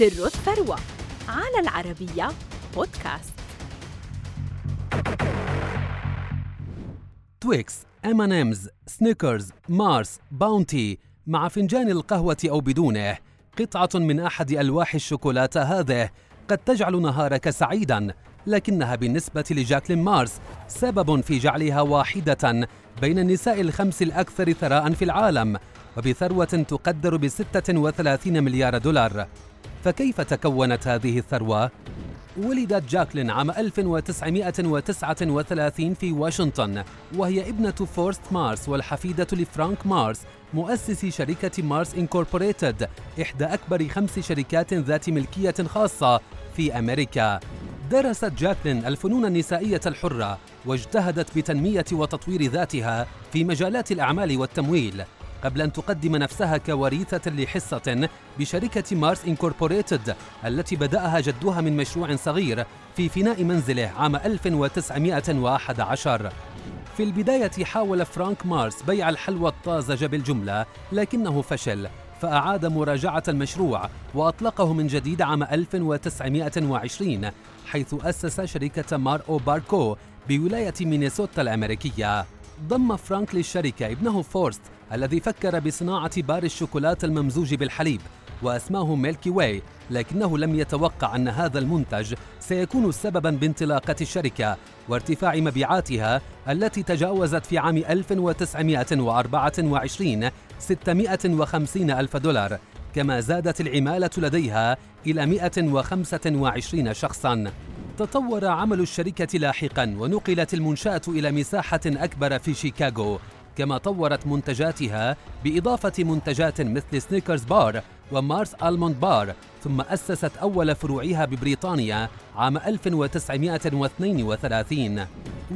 سر الثروة على العربية بودكاست. Twix M&M's Snickers Mars Bounty مع فنجان القهوة أو بدونه. قطعة من أحد ألواح الشوكولاتة هذه. قد تجعل نهارك سعيدا لكنها بالنسبة لجاكلين مارس سبب في جعلها واحدة بين النساء الخمس الأكثر ثراء في العالم وبثروة تقدر ب 36 مليار دولار. فكيف تكونت هذه الثروة؟ ولدت جاكلين عام 1939 في واشنطن وهي ابنة فورست مارس والحفيدة لفرانك مارس مؤسس شركة Mars Incorporated إحدى أكبر خمس شركات ذات ملكية خاصة في أمريكا درست جاكلين الفنون النسائية الحرة واجتهدت بتنمية وتطوير ذاتها في مجالات الأعمال والتمويل قبل أن تقدم نفسها كوريثة لحصة بشركة Mars Incorporated التي بدأها جدها من مشروع صغير في فناء منزله عام 1911 في البداية حاول فرانك مارس بيع الحلوى الطازجة بالجملة لكنه فشل فأعاد مراجعة المشروع وأطلقه من جديد عام 1920 حيث أسس شركة Mar-O-Bar Co بولاية مينيسوتا الأمريكية. ضم فرانك للشركة ابنه فورست الذي فكر بصناعة بار الشوكولاتة الممزوج بالحليب وأسماه Milky Way لكنه لم يتوقع أن هذا المنتج سيكون سببا بانطلاقة الشركة وارتفاع مبيعاتها التي تجاوزت في عام 1924 650 ألف دولار كما زادت العمالة لديها إلى 125 شخصاً. تطور عمل الشركة لاحقا ونقلت المنشأة إلى مساحة أكبر في شيكاغو كما طورت منتجاتها بإضافة منتجات مثل Snickers Bar و Mars Almond Bar ثم أسست أول فروعها ببريطانيا عام 1932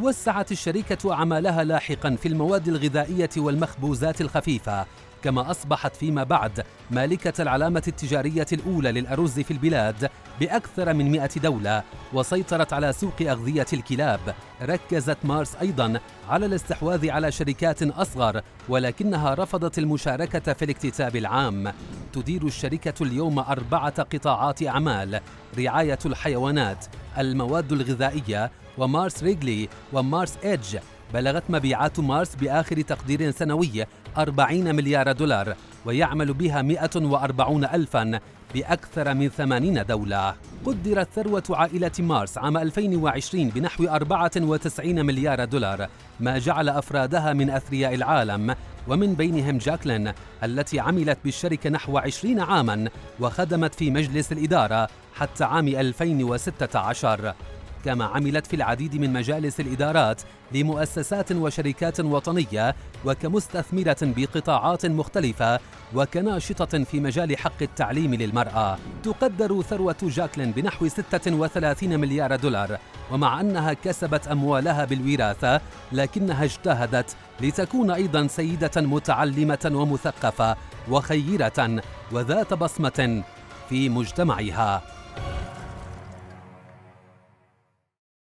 وسعت الشركة أعمالها لاحقا في المواد الغذائية والمخبوزات الخفيفة كما أصبحت فيما بعد مالكة العلامة التجارية الأولى للأرز في البلاد بأكثر من 100 دولة وسيطرت على سوق أغذية الكلاب. ركزت مارس أيضا على الاستحواذ على شركات أصغر ولكنها رفضت المشاركة في الاكتتاب العام. تدير الشركة اليوم أربعة قطاعات أعمال رعاية الحيوانات المواد الغذائية ومارس ريغلي ومارس إيدج. بلغت مبيعات مارس بآخر تقدير سنوي 40 مليار دولار ويعمل بها 140 ألفا بأكثر من 80 دولة. قدرت ثروة عائلة مارس عام 2020 بنحو 94 مليار دولار ما جعل أفرادها من أثرياء العالم ومن بينهم جاكلين التي عملت بالشركة نحو 20 عاما وخدمت في مجلس الإدارة حتى عام 2016 كما عملت في العديد من مجالس الإدارات لمؤسسات وشركات وطنية وكمستثمرة بقطاعات مختلفة وكناشطة في مجال حق التعليم للمرأة. تقدر ثروة جاكلين بنحو 36 مليار دولار. ومع أنها كسبت أموالها بالوراثة لكنها اجتهدت لتكون أيضا سيدة متعلمة ومثقفة وخيرة وذات بصمة في مجتمعها.